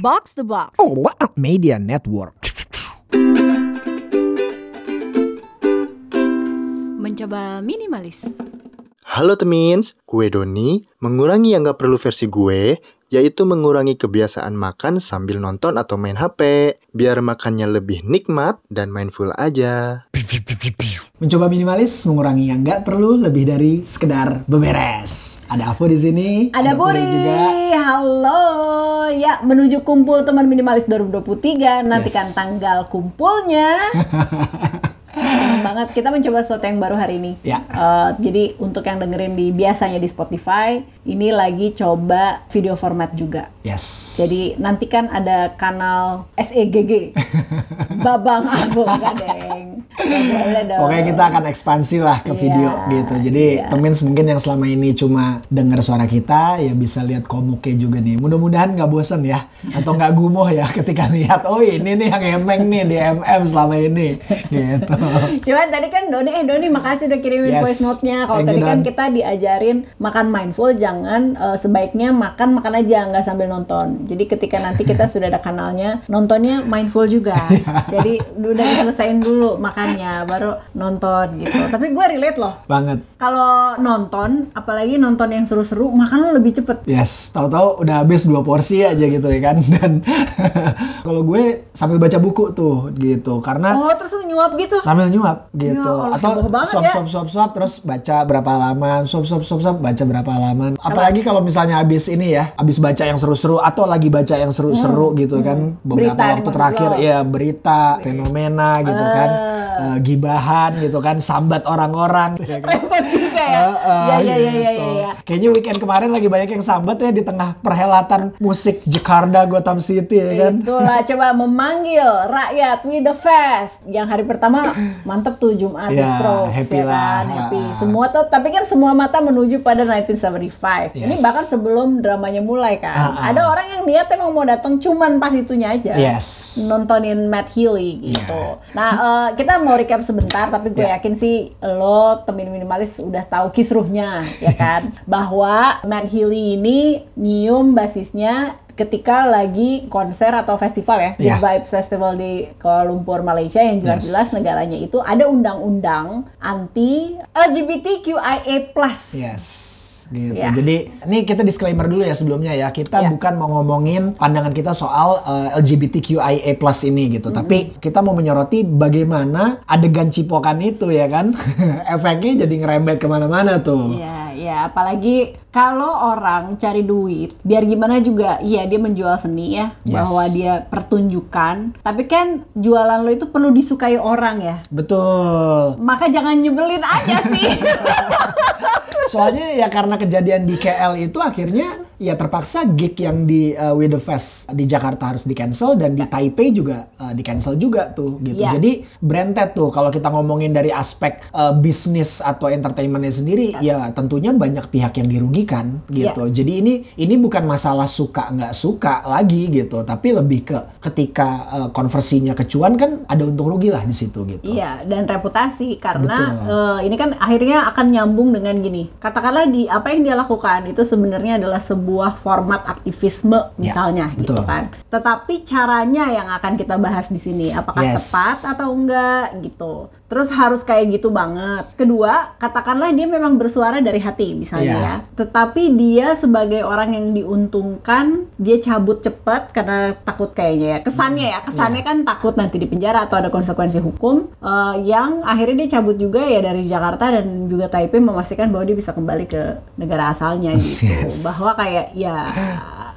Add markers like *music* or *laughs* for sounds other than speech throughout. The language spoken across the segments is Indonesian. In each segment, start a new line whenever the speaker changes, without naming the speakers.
Box the Box.
Oh, what a media network.
Mencoba minimalis.
Halo temins, gue Doni. Mengurangi yang gak perlu versi gue, yaitu mengurangi kebiasaan makan sambil nonton atau main HP. Biar makannya lebih nikmat dan mindful aja.
Mencoba minimalis, mengurangi yang nggak perlu lebih dari sekedar beberes. Ada Avo di sini.
Ada Puri,
juga.
halo. Ya, menuju kumpul teman minimalis 2023. Nantikan
Yes.
tanggal kumpulnya. Banget kita mencoba sesuatu yang baru hari ini.
Ya.
Eh, jadi untuk yang dengerin di biasanya di Spotify, ini lagi coba video format juga.
Yes.
Jadi nantikan ada kanal SEGG. *laughs* Babang Abo Gadeng. Nggak boleh dong.
Pokoknya kita akan ekspansi lah ke
Iya,
video gitu. Jadi
iya.
temins mungkin yang selama ini cuma dengar suara kita ya bisa lihat komuknya juga nih. Mudah-mudahan nggak bosen ya atau nggak gumoh ya ketika lihat oh ini nih yang emeng nih di MM selama ini gitu.
Cuman tadi kan Doni, eh Doni makasih udah kirimin
Yes.
voice note-nya. Kalau tadi kan kita diajarin makan mindful, jangan eh, sebaiknya makan makan aja nggak sambil nonton. Jadi ketika nanti kita *laughs* sudah ada kanalnya, nontonnya mindful juga. Jadi udah diselesain dulu makannya, baru nonton gitu. Tapi gue relate loh.
Banget.
Kalau nonton, apalagi nonton yang seru-seru, makan lo lebih cepet.
Yes, tahu-tahu udah habis dua porsi aja gitu ya kan. *laughs* Dan *laughs* kalau gue sambil baca buku tuh gitu karena
Oh, terus lu nyuap gitu.
sambil nyuap gitu
Ya
atau suap
ya.
suap suap terus baca berapa halaman suap suap suap suap baca berapa halaman apalagi kalau misalnya habis ini ya habis baca yang seru-seru atau lagi baca yang seru-seru gitu kan beberapa
Hmm, Berita nih
waktu
maksud
terakhir
lo.
ya berita fenomena gitu kan eh, gibahan gitu kan sambat orang-orang ya. *laughs*
Repot juga ya.
Heeh,
Ya, ya, ya, ya,
gitu.
ya, ya.
Kayaknya weekend kemarin lagi banyak yang sambat ya di tengah perhelatan musik Jakarta Gotham City ya kan.
Itulah *laughs* coba memanggil rakyat with the fest. Yang hari pertama mantep tuh Jumat di
Ya,
Strokes
happy
ya kan,
lah.
happy. Semua tuh tapi kan semua mata menuju pada 1975. Ini
Yes.
bahkan sebelum dramanya mulai kan.
Ah, ah.
Ada orang yang niat emang mau datang cuman pas itunya aja.
Yes.
Nontonin Matt Healy gitu.
Iya.
Nah, eh, kita mau recap sebentar tapi gue yakin sih lo temen minimalis udah tahu kisruhnya ya kan *laughs* bahwa Matt Healy ini nyium basisnya ketika lagi konser atau festival ya, Good
Ya.
Vibes Festival di Kuala Lumpur Malaysia yang jelas-jelas negaranya itu ada undang-undang anti LGBTQIA+.
Yes. Gitu.
Ya.
Jadi ini kita disclaimer dulu ya sebelumnya ya. Kita
Ya.
bukan mau ngomongin pandangan kita soal uh, LGBTQIA+ ini gitu. Tapi kita mau menyoroti bagaimana adegan cipokan itu ya kan. *laughs* Efeknya jadi ngerembet ke mana-mana tuh.
Iya, ya apalagi kalau orang cari duit, biar gimana juga, iya dia menjual seni ya,
Yes.
bahwa dia pertunjukan. Tapi kan jualan lo itu perlu disukai orang ya.
Betul.
Maka jangan nyebelin aja sih. *laughs*
Soalnya ya karena kejadian di KL itu akhirnya ya terpaksa gig yang di uh, With The Fest di Jakarta harus di cancel dan di Taipei juga uh, di cancel juga tuh gitu.
Iya.
Jadi branded tuh kalau kita ngomongin dari aspek uh, bisnis atau entertainmentnya sendiri ya tentunya banyak pihak yang dirugikan gitu.
Iya.
Jadi ini ini bukan masalah suka nggak suka lagi gitu, tapi lebih ke ketika uh, konversinya kecuan kan ada untung rugi lah di situ gitu.
Iya, dan reputasi karena
Betul.
eh, ini kan akhirnya akan nyambung dengan gini. Katakanlah di apa yang dia lakukan itu sebenarnya adalah sebuah format aktivisme misalnya gitu
betul.
kan. Tetapi caranya yang akan kita bahas di sini apakah
Yes.
tepat atau enggak gitu. Terus harus kayak gitu banget. Kedua, katakanlah dia memang bersuara dari hati misalnya
Iya.
ya. Tetapi dia sebagai orang yang diuntungkan, dia cabut cepat karena takut kayaknya ya. Kesannya ya, kesannya kan takut nanti di penjara atau ada konsekuensi hukum eh, yang akhirnya dia cabut juga ya dari Jakarta dan juga Taipei memastikan bahwa dia bisa kembali ke negara asalnya *laughs* gitu.
Yes.
Bahwa kayak ya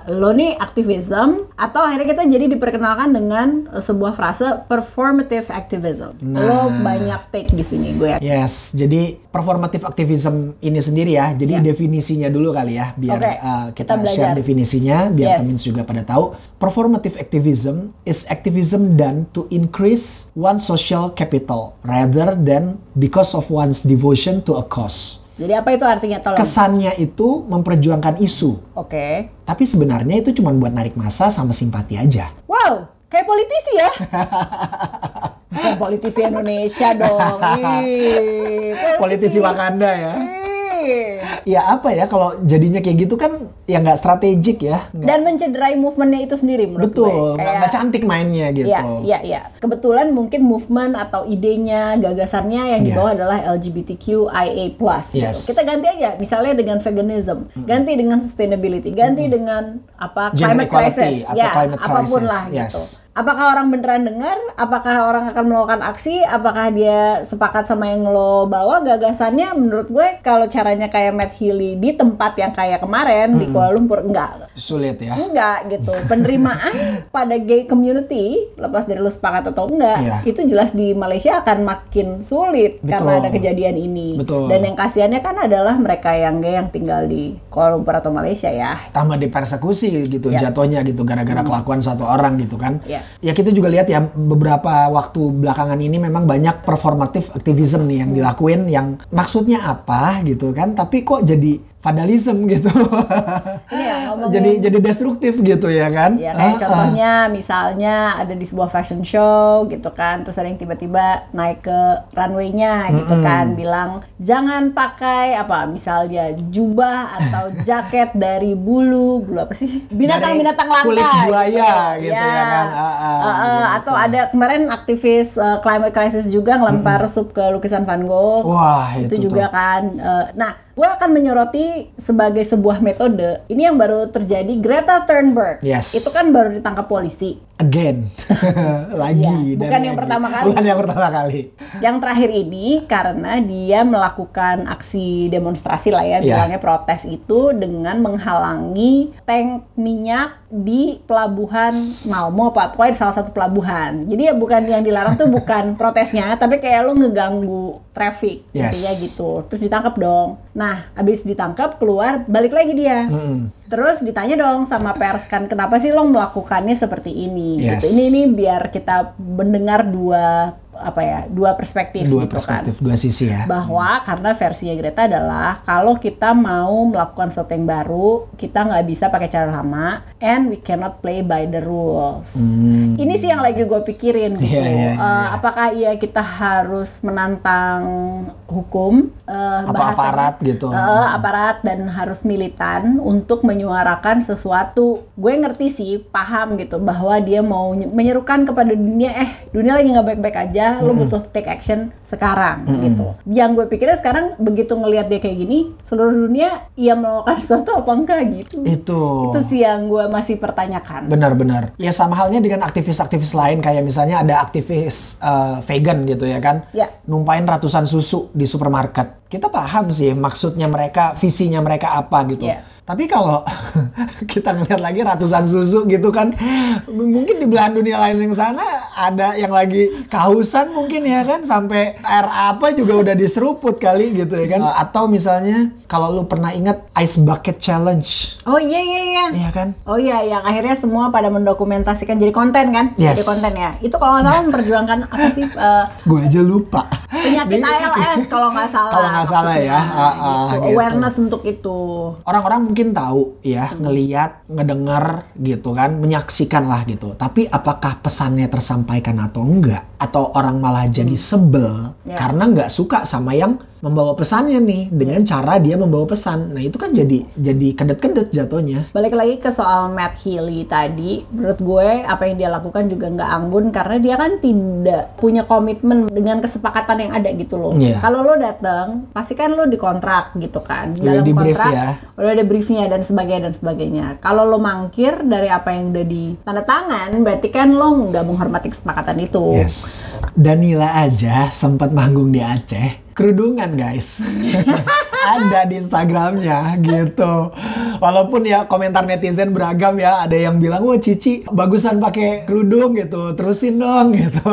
lo nih aktivism atau akhirnya kita jadi diperkenalkan dengan eh, sebuah frase performative activism. Lo banyak take di sini gue yakin.
Yes, jadi performative activism ini sendiri ya. Jadi
Ya.
definisinya dulu kali ya, biar
Oke,
uh,
kita
kita,
belajar.
share definisinya, biar
Yes.
temen juga pada tahu. Performative activism is activism done to increase one's social capital rather than because of one's devotion to a cause.
Jadi apa itu artinya tolong?
Kesannya itu memperjuangkan isu,
Oke.
tapi sebenarnya itu cuma buat narik massa sama simpati aja.
Wow, kayak politisi ya? *laughs* Bukan politisi Indonesia dong. Ih,
Politisi Wakanda ya.
Ih,
Ya apa ya kalau jadinya kayak gitu kan ya nggak strategik ya. Nggak-
Dan mencederai movementnya itu sendiri menurut gue.
betul, nggak cantik mainnya gitu.
Iya, iya, iya. Kebetulan mungkin movement atau idenya, gagasannya yang
Iya.
dibawa adalah LGBTQIA+. gitu.
Yes.
Kita ganti aja, misalnya dengan veganism, ganti dengan sustainability, ganti dengan apa
Gender
climate crisis,
atau
ya,
climate
apa pun
crisis,
lah
yes.
gitu. Apakah orang beneran dengar? Apakah orang akan melakukan aksi? Apakah dia sepakat sama yang lo bawa gagasannya? Menurut gue kalau caranya kayak Matt Healy di tempat yang kayak kemarin di Kuala Lumpur enggak
Sulit ya.
enggak gitu *laughs* penerimaan pada gay community lepas dari lu sepakat atau enggak
Iya.
itu jelas di Malaysia akan makin sulit
Betul.
karena ada kejadian ini
Betul.
dan yang kasihannya kan adalah mereka yang gay yang tinggal di Kuala Lumpur atau Malaysia ya
tambah dipersekusi gitu jatuhnya gitu gara-gara kelakuan satu orang gitu kan.
Iya.
Ya kita juga lihat ya beberapa waktu belakangan ini memang banyak performatif activism nih yang dilakuin yang maksudnya apa gitu kan tapi kok jadi vandalism gitu.
Ya, *laughs* ngomongin-
jadi jadi destruktif gitu ya kan.
Ya kayak
Ah, ah.
contohnya misalnya ada di sebuah fashion show gitu kan terus ada yang tiba-tiba naik ke runway-nya gitu kan bilang jangan pakai apa misalnya jubah atau *laughs* jaket dari bulu bulu apa sih binatang-binatang langka
kulit buaya
gitu,
gitu ya kan. Ah, ah,
Ah, ah,
gitu.
atau ada kemarin aktivis uh, climate crisis juga ngelempar sup ke lukisan Van Gogh
Wah,
itu,
itu
juga kan uh, nah gue akan menyoroti sebagai sebuah metode ini yang baru terjadi Greta Thunberg
Yes.
itu kan baru ditangkap polisi
again *laughs* lagi dan
bukan yang
lagi.
pertama kali.
bukan yang pertama kali
yang terakhir ini karena dia melakukan aksi demonstrasi lah ya
Iya.
bilangnya protes itu dengan menghalangi tank minyak di pelabuhan Malmo apa pokoknya di salah satu pelabuhan jadi ya bukan yang dilarang tuh bukan protesnya tapi kayak lo ngeganggu traffic
Yes.
intinya gitu. Terus ditangkap dong. Nah abis ditangkap keluar balik lagi dia. Terus ditanya dong sama pers kan kenapa sih lo melakukannya seperti ini?
Yes.
gitu ini ini biar kita mendengar dua apa ya dua perspektif
dua
gitu
perspektif
kan
dua sisi ya.
Bahwa karena versinya Greta adalah kalau kita mau melakukan sesuatu yang baru kita nggak bisa pakai cara lama and we cannot play by the rules. Ini sih yang lagi gue pikirin gitu.
Hmm. Iya, iya,
Eh,
iya.
apakah iya kita harus menantang hukum? Eh,
Atau
bahasanya-
aparat gitu.
Eh, aparat dan harus militan untuk menyuarakan sesuatu. Gue ngerti sih paham gitu bahwa dia mau ny- menyerukan kepada dunia. Eh dunia lagi nggak baik-baik aja lo butuh take action sekarang gitu yang gue pikirnya sekarang begitu ngelihat dia kayak gini seluruh dunia ia melakukan *laughs* sesuatu apa enggak gitu
itu
itu sih yang gue masih pertanyakan
Benar-benar. Ya sama halnya dengan aktivis-aktivis lain kayak misalnya ada aktivis eh, vegan gitu ya kan.
Ya.
Numpain ratusan susu di supermarket. Kita paham sih maksudnya mereka, visinya mereka apa gitu.
Ya.
Tapi kalau *laughs* kita ngeliat lagi ratusan susu gitu kan, mungkin di belahan dunia lain yang sana ada yang lagi kehausan mungkin ya kan sampai air apa juga udah diseruput kali gitu ya kan. Atau misalnya kalau lu pernah ingat ice bucket challenge,
oh iya iya iya
iya kan?
Oh iya, yang akhirnya semua pada mendokumentasikan jadi konten kan?
Yes.
Jadi konten ya. Itu kalau nggak salah memperjuangkan apa sih eh,
Gue aja lupa.
Penyakit ALS *laughs* kalau nggak salah.
Kalau nggak salah ya, ah, ah,
Gitu.
gitu.
Awareness untuk itu.
Orang-orang mungkin tahu ya, ngeliat, ngedenger gitu kan, menyaksikan lah gitu. Tapi apakah pesannya tersampaikan atau enggak? Atau orang malah jadi sebel
Ya.
karena nggak suka sama yang membawa pesannya nih dengan cara dia membawa pesan. Nah itu kan jadi jadi kedet-kedet jatuhnya.
Balik lagi ke soal Matt Healy tadi, menurut gue apa yang dia lakukan juga nggak anggun karena dia kan tidak punya komitmen dengan kesepakatan yang ada gitu loh.
Iya.
Kalau lo datang, pasti kan lo dikontrak gitu kan.
Udah di brief
kontrak
ya.
udah ada briefnya dan sebagainya dan sebagainya. Kalau lo mangkir dari apa yang udah di tanda tangan, berarti kan lo nggak menghormati kesepakatan itu.
Yes. Danila aja sempat manggung di Aceh. Kerudungan guys. *laughs* Ada di Instagramnya gitu. Walaupun ya komentar netizen beragam ya. Ada yang bilang, wah Cici bagusan pakai kerudung gitu. Terusin dong *laughs* gitu.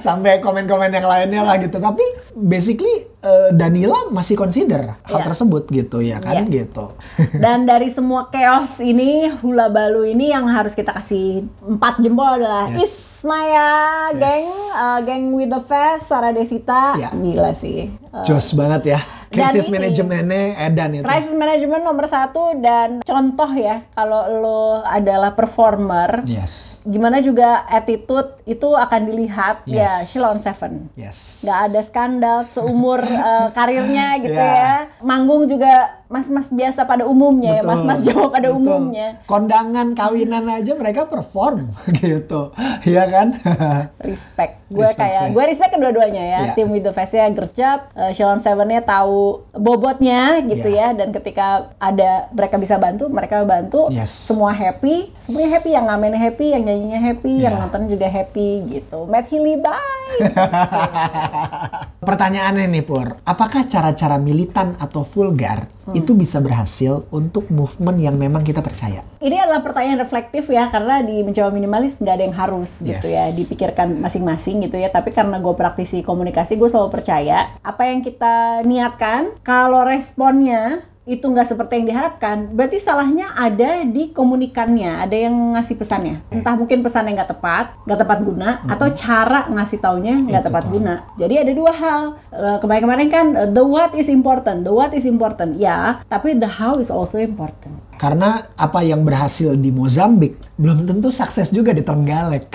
Sampai komen-komen yang lainnya lah gitu. Tapi basically eh, Danila masih consider hal
Iya.
tersebut gitu ya kan
Iya.
gitu. *laughs*
Dan dari semua chaos ini, hula balu ini yang harus kita kasih empat jempol adalah
Yes.
is Smaya, geng, uh, geng with the fest, Sarah Desita,
Ya.
gila sih. Uh,
Jos banget ya.
Dan
Krisis manajemennya Edan itu.
Crisis management nomor satu dan contoh ya kalau lo adalah performer,
Yes.
gimana juga attitude itu akan dilihat ya
Yes.
Shilon Seven.
Yes.
Nggak ada skandal seumur uh, *laughs* karirnya gitu
Ya.
ya. Manggung juga mas-mas biasa pada umumnya ya,
Betul.
mas-mas Jawa pada
Betul.
umumnya.
Kondangan kawinan aja mereka perform *laughs* gitu. Iya kan? *laughs*
respect gue kayak gue respect kedua-duanya ya
Iya.
tim with the face nya gercep uh, Shalon Seven-nya tahu bobotnya gitu
Iya.
ya dan ketika ada mereka bisa bantu mereka bantu
Yes.
semua happy semuanya happy yang ngamen happy yang nyanyinya happy yang
Iya.
nonton juga happy gitu Matt Healy bye *laughs*
Pertanyaannya nih Pur, apakah cara-cara militan atau vulgar
Hmm.
itu bisa berhasil untuk movement yang memang kita percaya?
ini adalah pertanyaan reflektif ya karena di mencoba minimalis nggak ada yang harus gitu
Yes.
ya dipikirkan masing-masing gitu ya tapi karena gue praktisi komunikasi gue selalu percaya apa yang kita niatkan kalau responnya itu nggak seperti yang diharapkan berarti salahnya ada di komunikannya ada yang ngasih pesannya. Entah mungkin pesannya nggak tepat nggak tepat guna atau cara ngasih taunya nggak tepat
tuh.
guna. Jadi ada dua hal. Eh, kemarin-kemarin kan eh, the what is important the what is important. Ya tapi the how is also important
Karena apa yang berhasil di Mozambik belum tentu sukses juga di Trenggalek.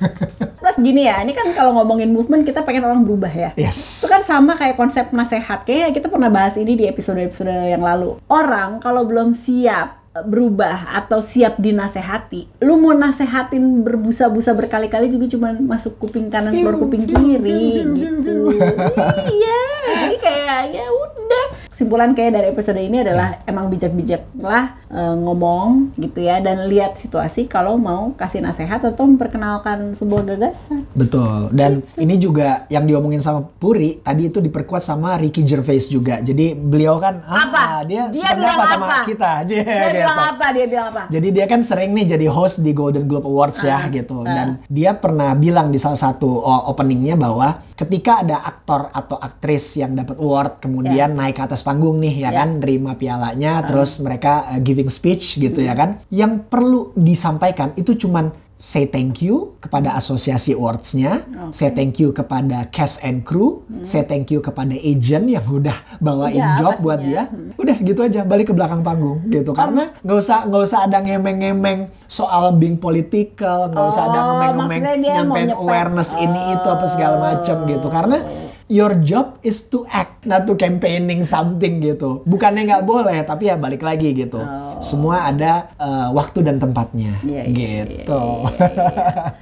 *laughs*
Plus gini ya, ini kan kalau ngomongin movement kita pengen orang berubah ya.
yes.
Itu kan sama kayak konsep nasehat. Kayak kita pernah bahas ini di episode-episode yang lalu. Orang kalau belum siap berubah atau siap dinasehati, lu mau nasehatin berbusa-busa berkali-kali juga cuman masuk kuping kanan keluar kuping kiri gitu. iya, jadi kayak ya. Kesimpulan kayak dari episode ini adalah emang bijak-bijak lah eh, ngomong gitu ya dan lihat situasi kalau mau kasih nasehat atau memperkenalkan sebuah gagasan.
Betul. Dan ini juga yang diomongin sama Puri tadi itu diperkuat sama Ricky Gervais juga. Jadi beliau kan ah,
Apa?
dia,
Dia bilang
sama
apa?
kita aja
Dia *laughs*
gitu.
bilang apa? Dia bilang apa?
Jadi dia kan sering nih jadi host di Golden Globe Awards ya
Ah,
gitu. Dan dia pernah bilang di salah satu openingnya bahwa ketika ada aktor atau aktris yang dapat award kemudian naik ke atas panggung nih ya
Ya.
kan, terima pialanya,
Ah.
terus mereka uh, giving speech gitu
Hmm.
ya kan. Yang perlu disampaikan itu cuman say thank you kepada asosiasi awards-nya, say thank you kepada cast and crew, say thank you kepada agent yang udah bawain
Iya,
job buat
pastinya.
dia. Udah gitu aja balik ke belakang panggung gitu. Karena nggak usah nggak usah ada ngemeng-ngemeng soal being political, nggak usah ada
Oh,
ngemeng-ngemeng nyampein awareness ini itu apa segala macam gitu. Karena your job is to act, not to campaigning something gitu. Bukannya nggak boleh, tapi ya balik lagi gitu. Semua ada uh, waktu dan tempatnya
Oh. Iya, iya,
gitu.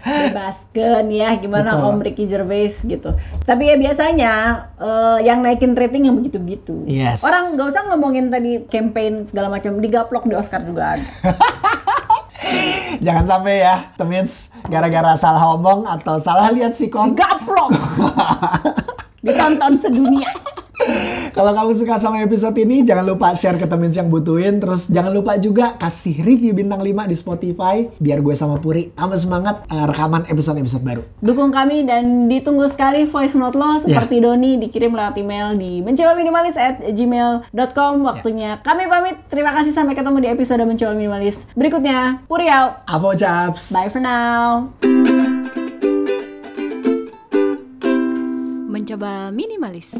Bebaskan *laughs* ya gimana
Betul.
Om Ricky Gervais gitu. Tapi ya biasanya eh, yang naikin rating yang begitu-begitu.
Yes.
Orang nggak usah ngomongin tadi campaign segala macam digaplok di Oscar juga ada. *laughs*
Jangan sampai ya, temins gara-gara salah omong atau salah lihat sikon.
Digaplok. *laughs* Ditonton sedunia.
Kalau kamu suka sama episode ini, jangan lupa share ke temen yang butuhin. Terus jangan lupa juga kasih review bintang 5 di Spotify. Biar gue sama Puri tambah semangat eh, rekaman episode-episode baru.
Dukung kami dan ditunggu sekali voice note lo seperti Doni dikirim lewat email di mencoba minimalis at gmail.com waktunya kami pamit terima kasih sampai ketemu di episode mencoba minimalis berikutnya Puri out
Avo chaps!
bye for now
Mencoba minimalis.